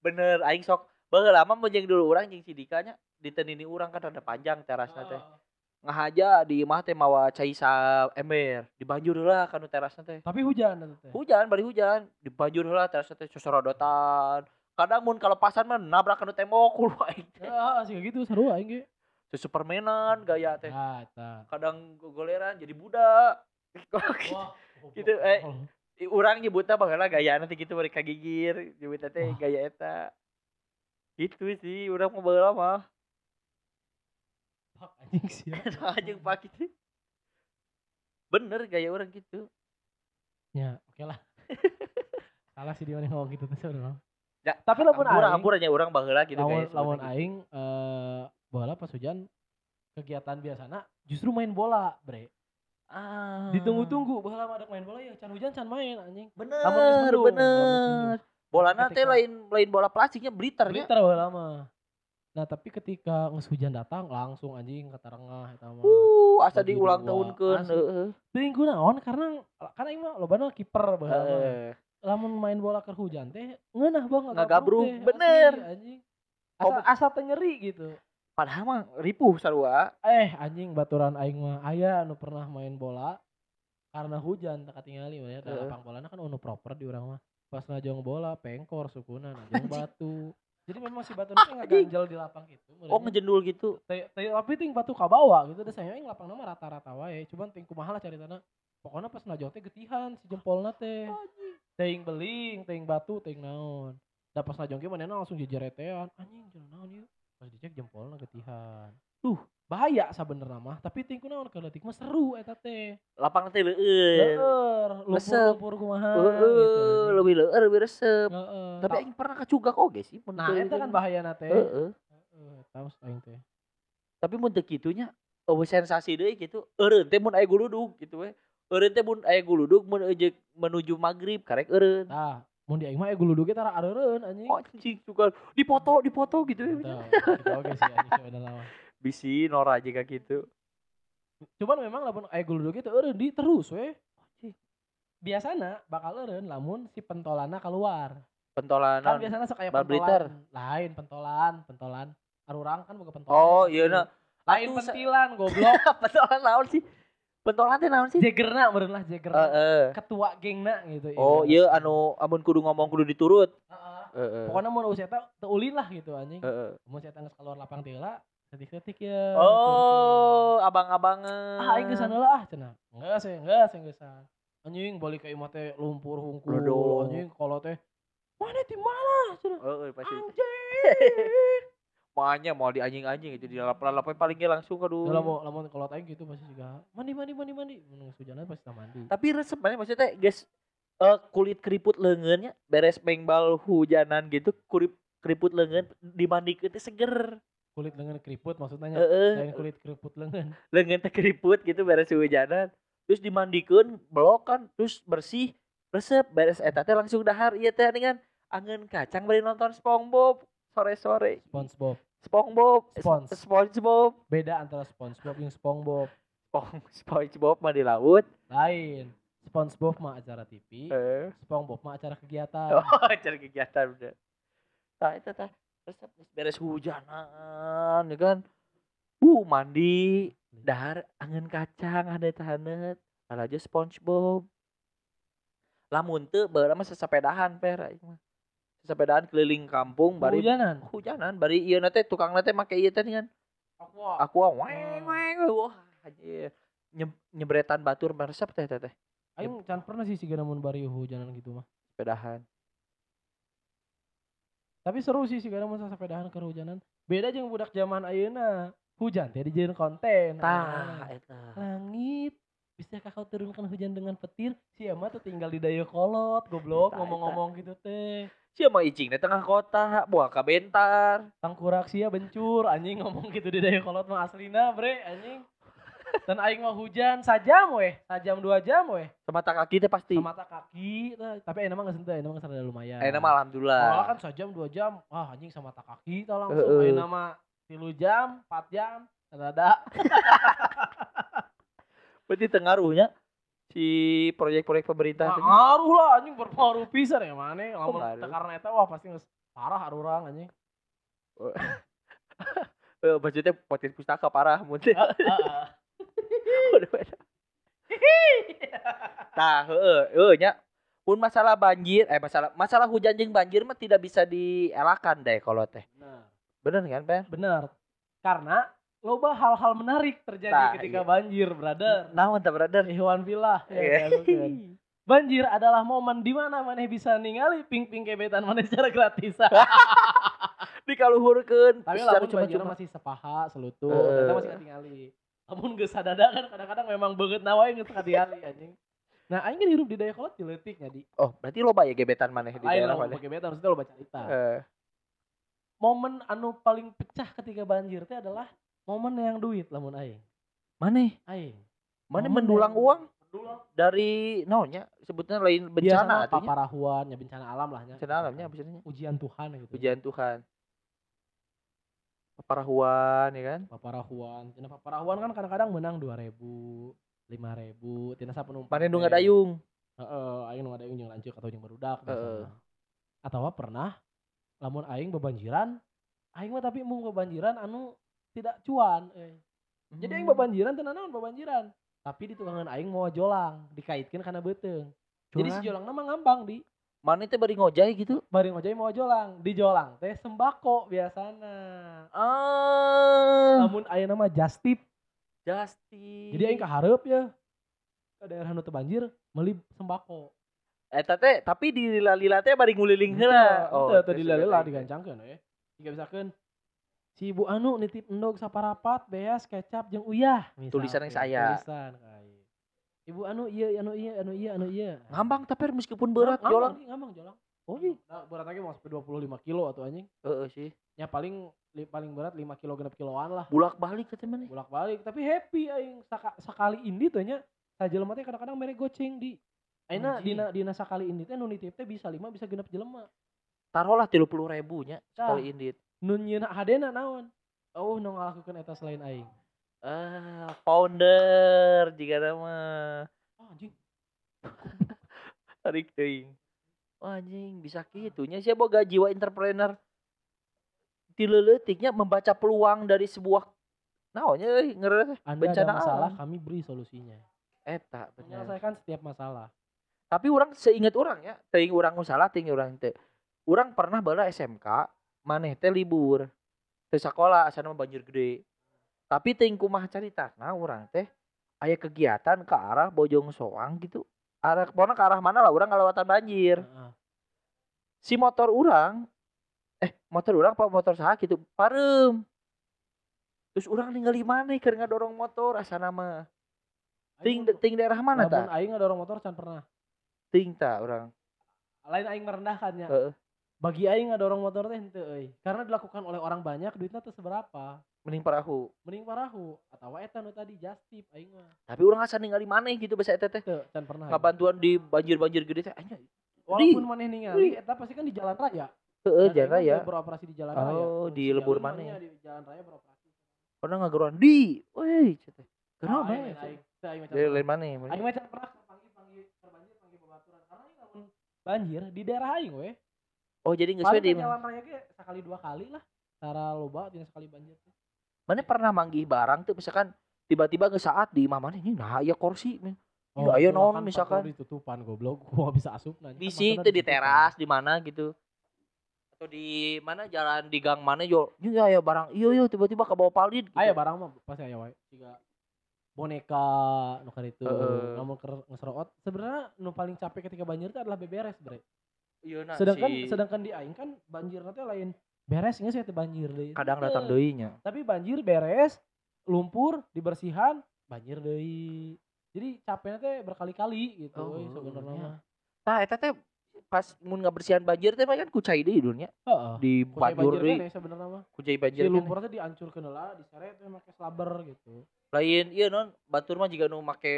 Bener, aing sok baheula mah mun jeung dulu urang jeung Sidika nya ditenini urang kan rada panjang terasna teh. Ngahaja di imah teh mawa cai sa ember, dibanjur heula kanu terasna teh. tapi hujan teh Hujan, bari hujan, dibanjur heula terasna teh sosorodotan. Kadang mun kalepasan mah nabrak kanu tembok kulo [laughs] aing teh. ah sih gitu seru aing ge. Supermanan gaya teh. ah Kadang gogoleran jadi budak. [laughs] wah Gitu, eh. I- urang nyebutnya baheula gaya nanti gitu mereka gigir nyebutnya teh gaya eta. Gitu sih urang mau baheula mah. Fuck anjing sih [laughs] anjing pak gitu. Bener gaya orang gitu. Ya oke lah. Salah sih dia ngomong gitu tuh sebenarnya Ya, tapi lamun aing ampura aja orang baheula gitu lamun guys lamun aing eh bola pas hujan kegiatan biasana justru main bola bre. Ah. Ditunggu-tunggu baheula mah ada main bola ya can hujan can main anjing. Bener Lamun bener. bolana teh lain lain bola plastiknya bliter ya Twitter baheula mah. Nah, tapi ketika nges hujan datang langsung anjing ke tarengah eta mah. Uh, asa diulang dua, tahunkeun heeh. Teuing kunaon karena karena ieu mah lobana kiper baheula. Heeh. Lamun main bola ke hujan teh ngeunah banget Ngagabruk, bener. anjing. Asa asa teu nyeri gitu. Padahal mah ripuh sarua. Eh anjing baturan aing mah aya anu pernah main bola karena hujan tak katingali we da Heeh. lapang bolana kan anu proper di urang mah. Pas ngajong bola pengkor sukunan najong batu. Jadi memang si batu Ah, itu ngaganjal di lapang gitu. Oh ngejendul gitu. Tapi ting batu ka bawah gitu da saya aing lapang nama rata-rata wae. Cuman ting kumaha lah caritana. Pokoknya pas najong teh getihan si jempolna teh. Teuing beling, teuing batu, teuing naon. Da pas najong ge manehna langsung jejeretean. Anjing jangan naon ieu. Pas dicek jempolna getihan. Duh, bahaya sabenerna mah, tapi ting kunaon keuletik mah seru eta teh. Lapang teh leueur. Lumpur-lumpur kumaha Heeh, gitu. lebih leueur lebih resep. Heeh. Tapi aing pernah kacugak oge sih Nah, eta kan itu. bahayana teh. Heeh. Heeh, tahu aing teh. Tapi mun teu kitunya eueuh sensasi deui gitu. Eureun teh mun aya guludug gitu we. Eureun teh mun aya guludug mun ejek menuju maghrib karek eureun. Tah, mun di aing mah aya guluduge tara areureun anjing. Oh anjing juga dipoto dipoto gitu ya. Gitu oge sih anjing sebenarnya mah. Bisi Nora juga gitu. Cuman memang lamun aya guluduge teh eureun di terus we. Biasana bakal eureun lamun si pentolana keluar. Pentolan. Kan biasana sok aya pentolan. Lain pentolan, pentolan. Arurang kan boga pentolan. Oh iya na. Lain pentilan goblok. [laughs] pentolan naon sih? Pentolan teh naon sih? Jagerna meureun lah jagerna. Heeh. Ketua gengna gitu. Oh ibaratna. iya anu amun kudu ngomong kudu diturut. Heeh. Heeh. Pokoknya mun usia eta teu ulin lah gitu anjing. Heeh. Mun saya geus keluar lapang teh heula, ya. Oh, abang-abangan. Ah, aing geus lah ah cenah. Enggak sih, enggak sih geus. Anjing balik ke imah teh lumpur hungkul. Anjing kalau teh mana di mana cenah. Pasti. Anjing. [laughs] Makanya mau di anjing-anjing itu di lap-lap paling langsung ke Kalau mau lamun kalau aing gitu pasti juga mandi mandi mandi mandi. Mun geus hujanan pasti mandi. Tapi resep mana maksudnya guys eh kulit keriput leungeunnya beres mengbal hujanan gitu kulit keriput leungeun dimandikeun teh seger. Kulit lengan keriput maksudnya. Heeh. Lain kulit keriput lengan. [laughs] Leungeun teh keriput gitu beres hujanan. Terus dimandikeun blok kan terus bersih resep beres eta teh langsung dahar ieu teh dengan angin kacang bari nonton SpongeBob sore-sore. SpongeBob. SpongeBob, Spons. SpongeBob, Beda antara SpongeBob yang SpongeBob. Spong, SpongeBob mah di laut. Lain. SpongeBob mah acara TV, Eh. SpongeBob mah acara kegiatan. [laughs] Oh, cari kegiatan udah. Tah eta tah geus beres hujanan ya kan. Uh, mandi, dahar angin kacang ada tahanet. aja SpongeBob. Lamun teu baheula mah sesapedahan per aing mah. Sesapedahan keliling kampung bari Hujanan. hujanan bari ieu na teh tukang teh make ieu teh kan. Aqua. Aku weng weng wah nyebretan batur meresep teh teh teh Aing can pernah sih siga namun bari hujanan gitu mah. sepedahan. Tapi seru sih siga namun sasepedahan ke hujanan. Beda jeung budak zaman ayeuna. Hujan teh dijieun konten. Tah Ah. eta. Langit Bisakah kau turunkan hujan dengan petir? Si Ama tuh tinggal di Dayakolot, goblok ngomong-ngomong gitu teh. Sia mah icing di tengah kota, buah ka bentar. Tangkurak sia bencur, anjing ngomong gitu di Dayakolot mah aslina, bre, anjing. [laughs] Dan aing mah hujan sajam weh, sajam dua jam weh. Semata kaki teh pasti. Sama mata kaki, tapi enak mah geus henteu, enak mah lumayan. Ayeuna mah alhamdulillah. Malah kan sejam dua jam, wah anjing sama mata kaki tah langsung. Heeh. Ayeuna mah 3 jam, 4 jam, rada [laughs] Berarti tengaruhnya si proyek-proyek pemerintah Nah, ngaruh lah anjing berpengaruh pisan ya mana lamun teu karena eta wah pasti geus parah arurang anjing [laughs] Eh, maksudnya potensi pustaka parah mun teh. Heeh. Udah beda. Tah, heeh, heeh nya. Pun masalah banjir, eh masalah masalah hujan jeung banjir mah tidak bisa dielakkan deh kalau teh. nah Bener kan, Ben? benar karena loba hal-hal menarik terjadi Nah, ketika iya. banjir brother Naon tah, brother? Ikhwan Villa ya, Iya. diagukeun. [laughs] banjir adalah momen di mana maneh bisa ningali ping-ping gebetan maneh secara gratis [laughs] Dikaluhurkeun tapi lamun banjir cuma-cuma. masih sepaha selutut Heeh. eta masih katingali lamun geus sadada kan kadang-kadang memang beungeut nawae geus katingali anjing nah aing kan hirup di Dayakolot di leutik nya di Oh, berarti loba ya gebetan maneh di daerah maneh. pakai beta maksudnya lo baca cerita Eh, momen anu paling pecah ketika banjir teh adalah momen yang duit lamun aing maneh aing Mana mendulang yang- uang mendulang dari naonnya sebutnya lain bencana atunya. paparahuan ya bencana alam lah nya Bencana alamnya biasanya ujian Tuhan gitu ujian Tuhan. Paparahuan ya kan. paparahuan tina paparahuan kan kadang-kadang menang dua ribu lima ribu tina sa penumpang Mana nu teh. ngadayung. heeh aing nu ngadayung jeung lanceuk atau barudak Heeh. biasana. atawa pernah lamun aing bebanjiran aing mah tapi mung bebanjiran anu tidak cuan eh. jadi aing Hmm. bebanjiran teu naon bebanjiran tapi di tukangan aing mau jolang dikaitkan karena beteung jadi si Jolang? nama ngambang di Mana teh bari ngojay gitu. bari ngojay mau jolang di jolang teh sembako biasana Ah. namun aya nama just tip Justin. jadi aing kahareup ya ke daerah nu banjir meuli sembako Eta teh tapi di lila-lila teh bari nguliling heula. oh terus dilalela udah digancangkeun we jika misalkan si ibu anu nitip endog saparapat beas kecap jeung uyah misalkan. Tulisan yang saya. tulisan kayak ibu anu iya anu iya anu iya anu iya Ngambang tapi meskipun berat Ngambang, jolang. Ngambang jolang Oh iya. nah, berat lagi mau sampai 25 kilo atau anjing Heeh sih. ya paling li- paling berat 5 kilo genep kiloan lah Bulak-balik katanya mana? bolak balik tapi happy aing Saka- sakali indi tuh nya sajelema teh kadang-kadang mere goceng di Aina dina dina sakali indi teh nu nitip teh bisa lima bisa genep jelema Taruhlah 30 ribunya Tah. sekali indit. Nun nyeuna hadena naon oh nu ngalakukeun eta selain aing Ah, founder jika nama oh anjing [laughs] tarik teuing. Wah, anjing bisa kitunya sih boga jiwa entrepreneur. Dileutiknya membaca peluang dari sebuah naonnya anda bencana ada masalah alam. kami beri solusinya Eta bener. menyelesaikan setiap masalah Tapi orang seingat orang ya, teuing urang nu salah teuing urang teu. Urang pernah bala SMK, maneh teh libur. Teu sakola asana mah banjir gede. Tapi teuing kumaha caritana urang teh aya kegiatan ke arah Bojong Soang gitu. Arah pokona ke arah mana lah urang ngalewatan banjir. Si motor urang eh motor urang apa motor saha gitu parem. Terus urang ningali maneh keur ngadorong motor asana mah. Ting ting daerah mana ta? aing ngadorong motor can pernah Ting ta urang. lain aing merendahkannya Heeh. Bagi aing ngadorong motor teh henteu euy karena dilakukan oleh orang banyak duitnya teh seberapa Mending parahu. mending parahu atau eta nu tadi just tip aing mah Tapi orang asa ningali maneh gitu bahasa eta teh. teu can pernah aing. Ngabantuan di banjir-banjir gede teh anya. walaupun maneh ningali eta pasti kan di jalan raya Heeh, jalan aing ya. mah beroperasi di jalan raya Oh, di lebur maneh. di jalan raya beroperasi Pernah ngageruan di. Woi, cenah. Kenapa? Ah, aing lain aing lain maneh. aing mah pernah panggil panggil terbanjir panggil babaturan karena lamun banjir di daerah aing we Oh, jadi paling we di ke jalan raya ge sekali dua kali lah cara loba tina sekali banjir. Mana pernah manggih barang tuh misalkan tiba-tiba ke saat di imah maneh ini nah aya kursi men. Ini aya itulah naon kan misalkan. ditutupan goblok [laughs] gua bisa asup nanya Bisi itu di teras di mana gitu. Atau di mana jalan di gang mana yo. Ini aya barang. Iya iya tiba-tiba ke bawah palid gitu. aya barang mah pasti aya wae siga boneka nu itu Heeh. namun ngeseroot sebenarnya nu paling capek ketika banjir itu adalah beberes bre Iya nah sedangkan si- sedangkan di aing kan banjir nanti lain. Beres nggak sih banjir deui? Kadang datang deui nya. tapi banjir beres lumpur dibersihan banjir deui. Jadi capeknya teh berkali-kali gitu Oh, sebenarnya iya. Nah, eta teh pas mun ngabersihan banjir teh kan kucai deui dunya. heeh. Di Kucai bajur banjir deui. kan ya sebenarnya mah. Kucai si banjir kan. lumpur teh dihancurkeun heula diseret teh make slaber gitu. Lain iya non batur mah juga nu make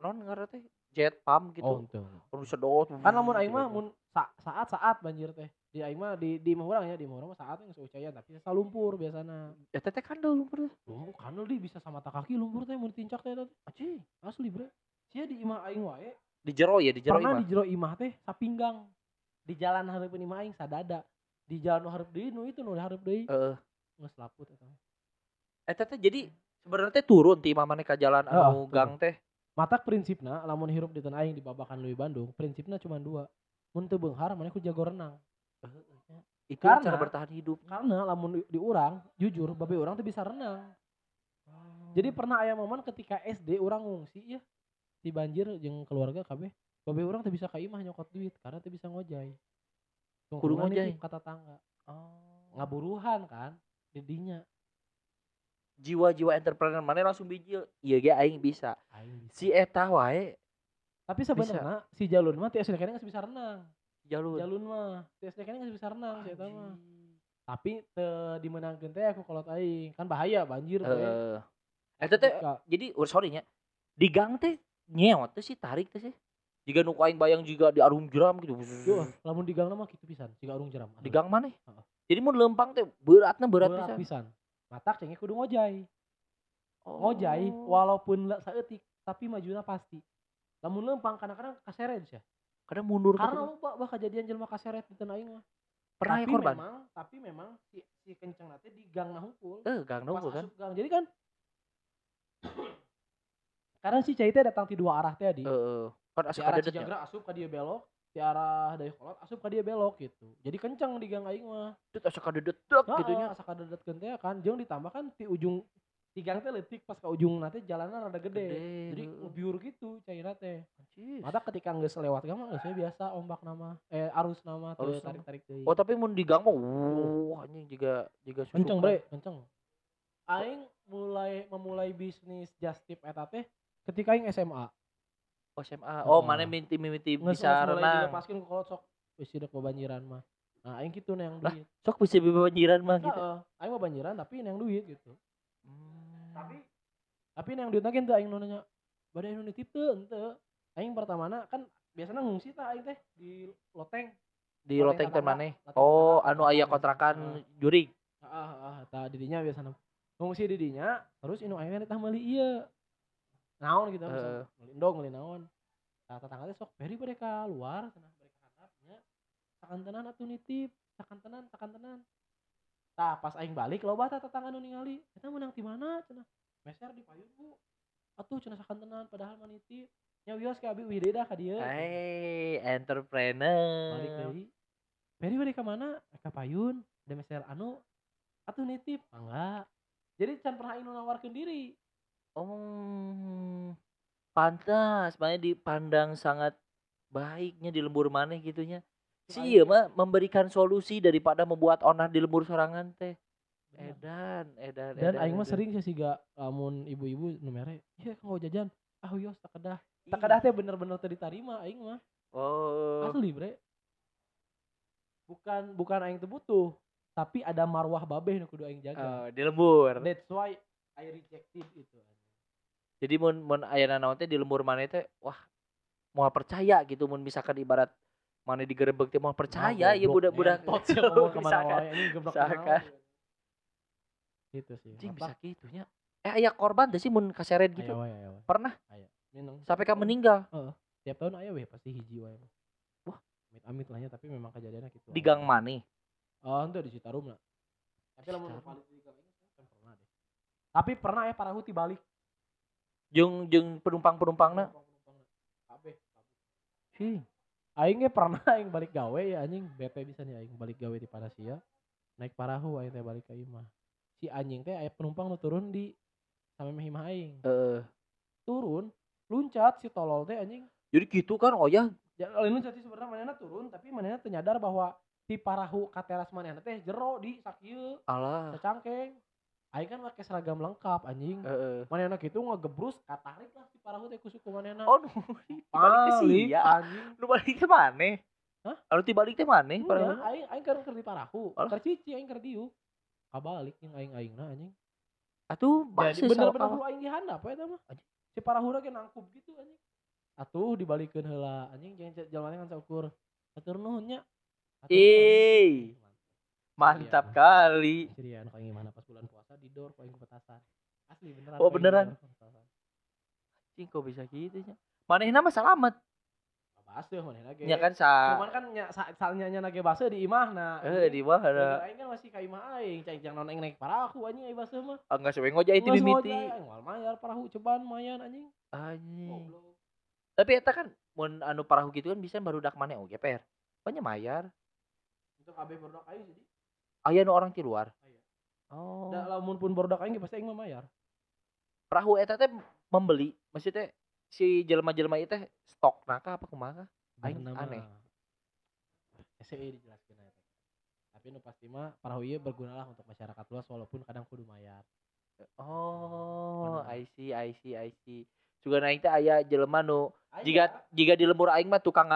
non ngaran teh jet pump gitu. Oh oh, sedot kan lamun aing mah mun sa- saat saat banjir teh. Di aing mah di di imah urang ya di imah urang mah saat yang seucayan tapi sa lumpur biasana. Ya teh kan dulu lumpur lumpur kan di bisa sama tak kaki lumpur teh mun tincak teh teh. Aci asli bre. Sia di imah aing wae. Di jero ya di jero imah. di jero imah teh sapinggang di jalan hareupeun imah aing sadada di jalan nu hareup deui nu itu nu hareup deui. Heeh. geus laput eta eta teh jadi sebenarnya teh turun ti imah maneh ka jalan anu gang teh. Mata prinsipna lamun hirup di tanah aing di babakan leuwih Bandung prinsipna cuma dua mun teu beunghar maneh ku jago renang. Itu Karena- cara bertahan hidup. karena lamun di, urang jujur babe urang tuh bisa renang. Jadi pernah aya momen ketika SD urang ngungsi ya di banjir jeung keluarga kabeh babe urang tuh bisa ka imah nyokot duit karena tuh bisa ngojay Kudu Tungkungan ngojay. kata tangga. Ngaburuhan kan didinya jiwa-jiwa entrepreneur maneh langsung bijil iya ge aing bisa. Aing bisa. Si eta wae tapi sebenarnya si jalun mah ti SD kene geus bisa renang. Jalur jalun. Mah ti SD kene geus bisa renang si eta mah. Tapi teu dimenangkeun teh aku kolot aing. Kan bahaya banjir teh. Heeh. eta teh jadi oh, sorry nya. Di gang teh nyeot teh sih tarik teh sih. Jika nu aing bayang juga di arum jeram gitu. Yo, lamun di gang mah kitu pisan, siga urung jeram. di gang mana? Heeh. jadi mun lempang teh beratna berat, berat pisan. pisan. matak kudu ngojay Oh. ngojay walaupun le- saeutik tapi majuna pasti lamun lempang kadang-kadang kaseret ya. Kadang mundur karena loba bah kejadian jelema kaseret di tanah mah. Pernah ya tapi korban. memang tapi memang si, si kenceng nate di gang nahungkul. Eh, gang nunggu kan. asup gang. Jadi kan [coughs] karena si cai datang di dua arah teh di Heeh. Kan di asup arah ada Cijangra asup ke dia belok di arah Dayakolot asup ke dia belok gitu. Jadi kenceng di gang aing mah. Itu asup detek Nah, gitu nya. asa kadedet teh kan. Jeung ditambah kan di ujung di gang teh leutik pas ke ujung nanti jalanan rada gede, jadi heeh. ngebiur gitu cairna teh mata ketika geus lewat gang mah geus we biasa ombak nama eh arus nama nama. tarik tarik deui Oh, tapi mun di gang mah wuh anjing juga juga kenceng bre kenceng aing mulai memulai bisnis just tip eta teh ketika aing SMA Oh, SMA. Oh, Heeh. mana minti minti bisa renang. dilepaskeun ke kolot sok wis sidak babanjiran mah nah aing kitu na yang Lah, duit Sok bisa banjiran mah gitu. Heeh, aing mah banjiran tapi yang duit gitu Hmm. Tapi tapi yang ente aing nu nanya bade anu nitip teu henteu aing pertamana kan biasanya ngungsi tah aing teh di loteng di Loteng loteng teh. Loteng Oh, anu aya tetangga. kontrakan Heeh. jurig. heeh heeh tah didinya biasana ngungsi di dinya terus inu aing teh meuli ieu naon gitu Heeh. misal meuli endog meuli naon tah tetangga teh sok beri bade ka luar cenah bari ka handap nya sakantenan atuh nitip sakantenan sakantenan tah pas aing balik loba tah tetangga nu ningali eta menang di mana cenah? Meser di payun bu. Atuh cenah sakantenan padahal mah nitip nya wios ka abi wide dah ka dieu. Hey, balik entrepreneur. deui beri bari ka mana? Ka payun ada meser anu. Atuh nitip enggak. Jadi can pernah aing nawarkeun diri. Oh, pantas, makanya dipandang sangat baiknya di lembur maneh gitunya. Si Soalnya- iya. Mah memberikan solusi daripada membuat onah di lembur sorangan teh. Bener. Edan, edan, dan edan, aing mah edan. sering sih siga lamun ibu-ibu nu mere iya kang jajan. Ah wios tak kedah tak kedah teh bener-bener teu ditarima aing mah. Oh, asli bre. Bukan bukan aing teu butuh tapi ada marwah babeh nu kudu aing jaga. Oh, di lembur. that's why I rejected itu. Jadi mun mun aya naon teh di lembur maneh teh wah mau percaya gitu mun misalkan ibarat mana digerebek teh mau percaya ya budak-budak tot sih ngomong ke mana wae ini geblek Misalkan. gitu sih Apa? bisa gitunya. Eh aya korban teh sih mun kaseret gitu. Aya wae, aya wae. Pernah Aya. Minum. sampai ka meninggal Tiap tahun aya weh pasti hiji wae. Wah. amit-amit lah ya tapi memang kejadiannya gitu. di gang maneh. Oh, itu di Citarum lah. Tapi lamun Citarum. balik di gang ini kan pernah deh. Tapi pernah ya para huti balik. Jeung jeung penumpang-penumpangna. Kabeh. Sih. Aing ge pernah [laughs] aing balik gawe ya anjing bete bisa nih aing balik gawe di Panasia. Naik parahu aing teh balik ke imah. Si anjing teh aya penumpang nu turun di sampai mah imah aing. Heeh. Turun, luncat si tolol teh anjing. Jadi gitu kan oh ya Ya lain luncat sih sebenarnya manehna turun tapi manehna teu nyadar bahwa di parahu ka teras manehna teh jero di sakieu alah. secangkeng. Aing kan pakai seragam lengkap anjing. Heeh. Manehna kitu ngegebrus katarik lah si parahu teh ku suku manehna. Oh, nu [laughs] dibalik teh Balik, sia. anjing. Nu balik teh maneh. Hah? Anu dibalik teh maneh Nya, parahu. aing aing keur keur di parahu. Keur cici aing keur diuk. Kabalik yang aing aingna anjing. Atuh Jadi bener-bener hulu aing di handap we eta mah. Si parahuna ge nangkup gitu anjing. Atuh dibalikeun heula anjing jangan jalmana kan saukur. Atur nuhun nya. Ih. Mantap Iya. kali. Jadi ya anak aing mana pas bulan puasa aing ke petasan. Asli beneran. Oh, beneran? Cing kok bisa gitu nya. Manehna mah selamat. Baseuh manehna ge. Ya kan sa Cuman kan nya sa- salnya nya nage baseuh di imahna. eh di mana? Saudara aing kan masih ka imah aing, cai jangan aing naik parahu anjing aing baseuh mah. Enggak sewe ngojay itu mimiti. wal mayar parahu cobaan mayan anjing. Anjing. Tapi eta kan mun anu parahu gitu kan bisa barudak maneh oge per. Pokoknya mayar. Itu kabeh barudak aing jadi. Aya nu orang di luar. Oh. Da lamun pun barudak aing pasti aing mah mayar. Perahu eta teh membeli, maksudnya si jelema-jelema itu teh stok naka apa kumaha? Aing aneh. mah. SEI dijelaskeun eta. Tapi nu pasti mah parahu ieu bergunalah untuk masyarakat luas walaupun kadang kudu mayar. Oh. I see, I see, I see. Juga aing teh aya jelema nu jika jika di lembur aing mah tukang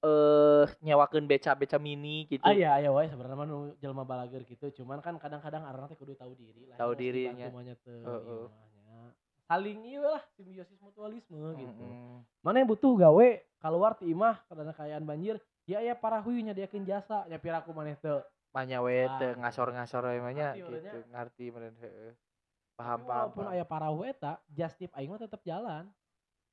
eh nyewakeun beca-beca mini gitu. Aya aya wae sebenarnya mah nu jelema balager gitu, cuman kan kadang-kadang arana teh kudu tahu diri lah. Tahu harus dirinya. dibantu mah nya teu, Heeh. ieu mah nya. Saling ieu lah simbiosis mutualisme gitu. Mm-mm. Mana yang butuh gawe keluar ti imah karena kayaan banjir, ya aya parahu nyadiakeun jasa, nya piraku maneh teu. Manya we Ah, teu gitu. ngasor-ngasor we mah gitu. Ngarti meureun heeh. Tapi Paham paham. walaupun paham. aya parahu eta just tip aing mah tetep jalan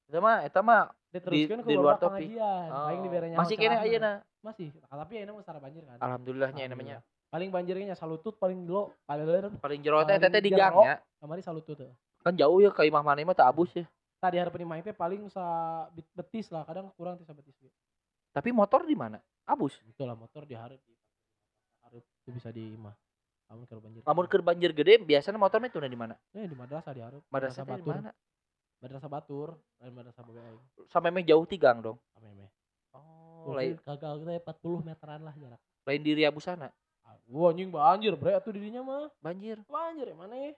Eta mah eta mah di ke luar topik. aing oh, masih kene ceramah. ayeuna. masih tapi ayeuna mah sara banjir kan Alhamdulillahnya ya namanya. Paling banjirnya salutut paling lo paling Paling jero teh di gang ya. kamari salutut teh Kan jauh ya ke imah mana mah teu abus ya. tadi hareupeun imah teh paling sa betis lah kadang kurang teh betis Tapi motor di mana? Abus. itulah motor di hareup di hareup itu bisa di imah lamun keur banjir Lamun keur banjir gede biasanya motor mah tuna di mana? eh di madrasah di hareup Madrasah di mana? Madrasah batur lain madrasah boga aing Sampai meh jauh tigang dong. ame meh Oh, lain kagak teh 40 meteran lah jarak lain di Ria Busana. Ah, Wah anjing banjir bre atuh didinya mah Banjir. banjir ya mana ya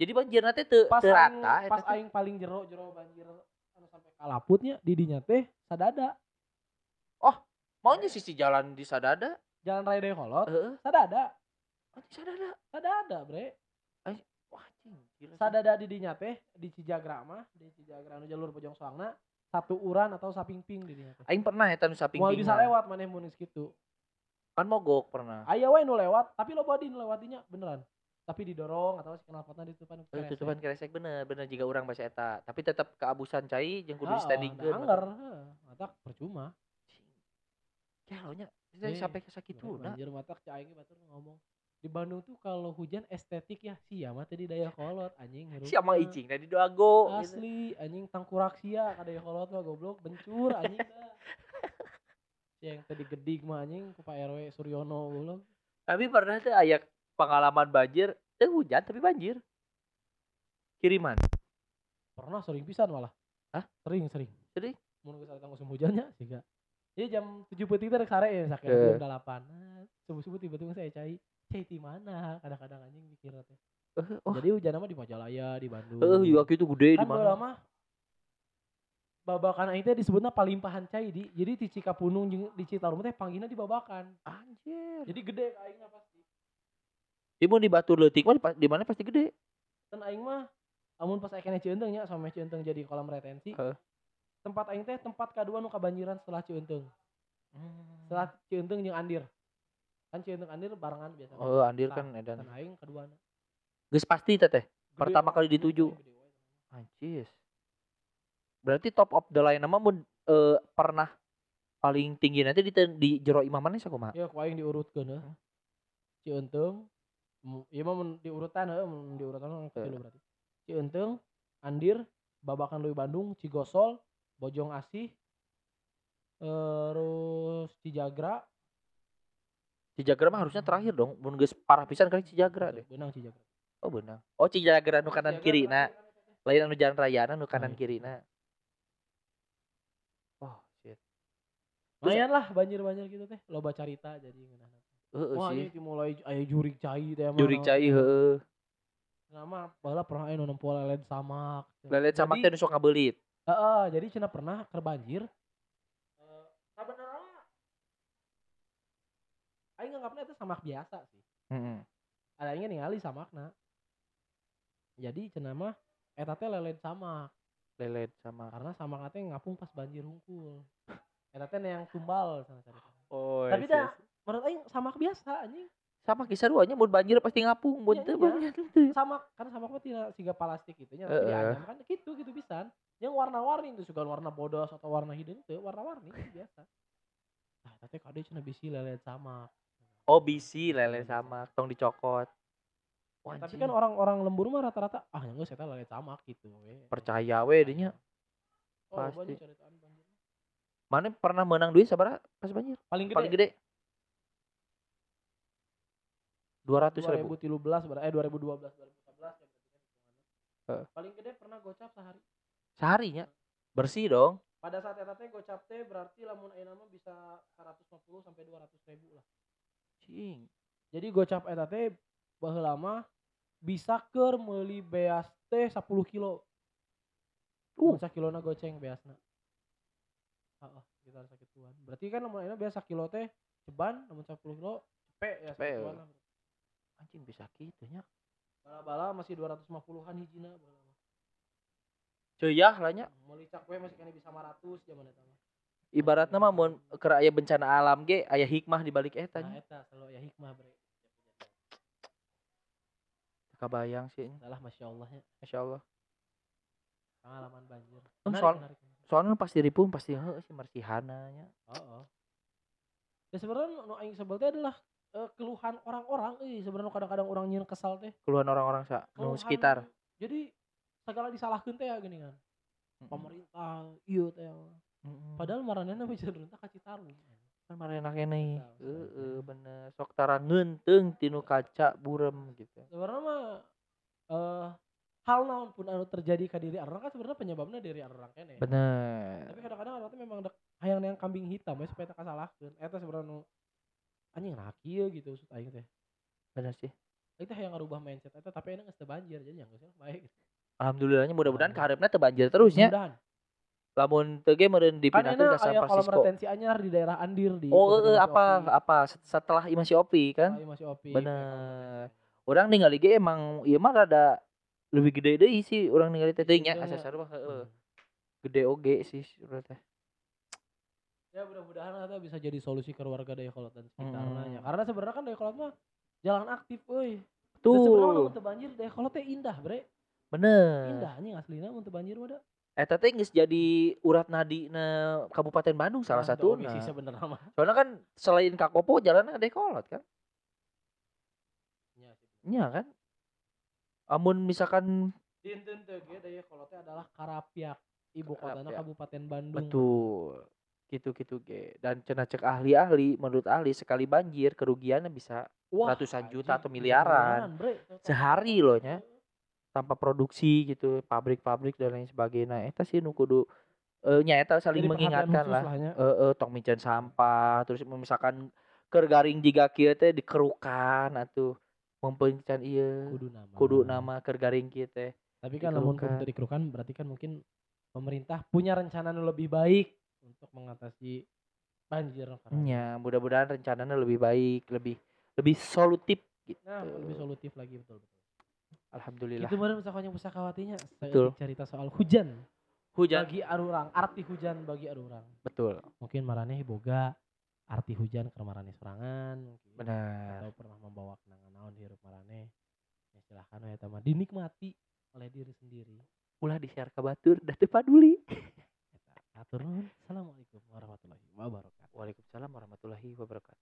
Jadi banjir nanti teu pas rata pas aing paling jero jero banjir anu sampai kalaputnya didinya teh sadada Maunya sisi jalan di Sadada. jalan raya Dayakolot Heeh. sadada Oh, Sadada. sadada bre Sadada didinya teh di Cijagra mah di Cijagra anu jalur Bojong Soangna satu uran atau sapingping didinya teh. Aing pernah eta nu saping mau bisa lewat maneh mun kitu. Kan mogok pernah. aya we nu lewat tapi lo body nu lewatinya beneran. Tapi didorong atau si knalpotna ditutupan ku Eh, keresek. tutupan keresek bener bener jika orang bahasa eta. Tapi tetap keabusan cai jeung kudu di da anggar heeh, matak percuma. Kalonya Eh, sampai ke nah. banjir matak cai batur ngomong di Bandung tuh kalau hujan estetik ya sia mah teh di Dayakolot anjing hirup Si ama mah. icing tadi doago gitu. asli anjing tangkurak sia ka Dayakolot mah goblok bencur anjing dah [laughs] yang tadi gedik mah anjing ku Pak RW Suryono goblok Tapi pernah tuh aya pengalaman banjir, teu hujan tapi banjir. Kiriman. pernah sering pisan malah Hah? sering sering Sering? mun geus ada musim hujannya sih gak Iya jam tujuh putih itu sare ya sakit Eh. jam delapan subuh subuh tiba-tiba saya cai cai di mana? Kadang-kadang anjing mikir teh. Eh, oh, jadi hujan mah di Majalaya di Bandung. Eh iya gitu gede di kan mana? lama babakan aing teh disebutna palimpahan cai di jadi di Cikapunung di Citarum teh panggilna di babakan Anjir. jadi gede ka aingna pasti. Di mau di batu leutik mah di di mana pasti gede. dan aing mah amun pas aing kena Cieunteng nya sama Cieunteng jadi kolam retensi. Heeh. tempat aing teh tempat kedua nu kabanjiran setelah Cieunteng setelah Cieunteng jeung Andir kan Cieunteng Andir barengan biasa Oh, Andir kan edan. dan aing kedua Geus pasti teh teh. Pertama kali dituju. Anjis. Berarti top of the line nama mun eh, pernah paling tinggi nanti di, di jero imam mana sakumaha? ya ku aing diurutkeun heuh Cieunteng mu- ieu mah mun diurutan heuh mun diurutan kecil berarti Cieunteng Andir Babakan Leuwi Bandung Cigosol Bojong Asih terus Cijagra Cijagra mah harusnya terakhir dong. Mun geus parah pisan kali Cijagra deh. benang Cijagra Oh benar. Oh Cijagra nu kanan kiri nah. terakhir. Lain anu jalan raya nu kanan iya. kiri nah. Oh shit. lumayan lah banjir-banjir gitu teh loba carita jadi ngeunahna. Heeh wah sih. ini mulai aya jurig cai teh mah Jurik cai heeh. nama baheula pernah aya nu nempo leled samak Lelet sama teh nu sok ngabeulit. Heeh, jadi cenah pernah keur banjir. Eh, sabenerna aing nganggapna itu samak biasa sih. Heeh. Ada aing ningali samakna. Jadi cenah mah eta teh leled samak Lelet sama. karena samak teh ngapung pas banjir hungkul. Eta teh yang tumbal sana sana. Oh. Tapi dah menurut aing samak biasa anjing. sama kisah duanya mun banjir pasti ngapung Iya, teu iya. banjir teu. Samak kan samak mah tina siga plastik gitu nya tapi Heeh. dianyam kan gitu gitu pisan. Yang warna-warni itu suka warna bodos atau warna hidung teh warna-warni itu biasa. Nah, teh kade cenah bisi leled samak. Oh bisi lele sama tong dicokot. Wah, Tapi kan orang-orang lembur mah rata-rata ah yang saya leled samak gitu we. percaya we dinya. Oh, pasti. Mana pernah menang duit sabaraha pas banjir? Paling gede, Paling gede. 200 ribu. 2013 ber- eh 2012 2014 ya berarti kan hitungannya. Heeh. Paling gede pernah gocap sehari. Seharinya. Bersih dong. Pada saat eta teh gocap teh berarti lamun ayeuna mah bisa 150 sampai 200 ribu lah. Cing. Jadi gocap eta teh baheula mah bisa keur meuli beas teh 10 kilo. Uh. Uh, kilona goceng beasna. Heeh, sekitar sakituan. Berarti kan lamun ayeuna beas kilo teh ceban lamun 10 kilo cepet ya sakituan lah. Anjing bisa gitu nya. Bala-bala masih 250-an hijina baheula mah. Ceyah lah nya. Meuli cak we masih kena bisa 500 zaman eta mah. Ibaratnya mah mun aya bencana alam ge aya hikmah di balik eta Nah, nya. eta selalu ya hikmah bre. Kabayang sih. Salah masya Allah ya. Masyaallah. Pengalaman banjir. Oh, Menarik, soal- menarik. Soalnya pasti ripung pasti heuh sih marsihanna nya. Oh, oh. Ya sebenarnya nu aing sebel teh adalah eh, keluhan orang-orang euy sebenarnya kadang-kadang orang nyeun kesal teh. Keluhan orang-orang sa nu sekitar. Jadi segala disalahkeun teh ya gini kan. Pemerintah ieu teh. Mm-mm. Padahal maranehna mah pemerintah ka Citarum. kan keneh. Tahu, Heeh bener. Sok tarangeun teung tinu kaca burem gitu. Sebenarnya mah eh hal naon pun anu terjadi ke diri orang kan sebenarnya penyebabnya dari orang kene. Bener. Tapi kadang-kadang orang memang dek hayang yang kambing hitam ya supaya tak kasalahkeun. Eta sebenarnya nu anjing nah kieu gitu maksud aing teh. Bener sih. Teh hayang ngarubah mindset eta tapi enak geus banjir jadi yang geus baik. Alhamdulillahnya mudah-mudahan Alhamdulillah. kaharepna teu banjir terus nya. Mudahan. Lamun teu ge meureun Kan dipindahkeun enak ka San Francisco. retensi anyar di daerah Andir di Oh, eh, Imasi apa Opi. apa set- setelah Imasi Opi kan? Ah, Imasi Opi. Bener. Orang ningali ge emang ieu mah rada lebih gede deui sih orang ningali teh teuing nya Iya, asa iya. sarua heeh. Hmm. Gede oge sih urang teh. Ya mudah-mudahan eta bisa jadi solusi ke warga Dayakolot dan sekitarnya Hmm. ya. Karena sebenarnya kan Dayakolot mah jalan aktif euy. Dan sebenarnya Tuh, mun banjir Dayakolot teh indah, Bre. bener. Indah anjing aslina mun teu banjir mah. Eta teh geus jadi urat nadina Kabupaten Bandung salah Ah, teu oge satu. mah. Soalnya kan selain Kakopo jalannya ada kolot kan? Iya kan? Amun misalkan Dinten teu ge Dayakolot teh adalah Karapiak, ibu Karapiak. Kabupaten Bandung. betul gitu-gitu ge dan cenah cek ahli-ahli menurut ahli sekali banjir kerugiannya bisa Wah, ratusan juta atau miliaran. Bre. Sehari loh, nya. Tanpa produksi gitu pabrik-pabrik dan lain sebagainya eta sih nu kudu eh nya eta saling Jadi mengingatkan lah eh eh, tong mican sampah terus misalkan keur garing jiga kieu teh dikerukan atuh mempencan ieu kudu nama. kudu nama keur garing kieu teh Tapi kan namun pun dikerukan. berarti kan mungkin pemerintah punya rencana nu lebih baik untuk mengatasi banjir. Nya mudah-mudahan rencananya lebih baik lebih lebih solutif gitu Nah, lebih solutif lagi betul betul. Alhamdulillah. Itu benar pusakawanya pusakawatinya. Betul. Cerita soal hujan. Hujan. Bagi arurang, arti hujan bagi arurang. Betul. Mungkin marane boga arti hujan ke marane serangan. Benar. Atau pernah membawa kenangan naon hirup marane. Ya silahkan ya teman dinikmati oleh diri sendiri. Ulah di share ke batur dan paduli. Atur Assalamualaikum warahmatullahi wabarakatuh. Waalaikumsalam warahmatullahi wabarakatuh.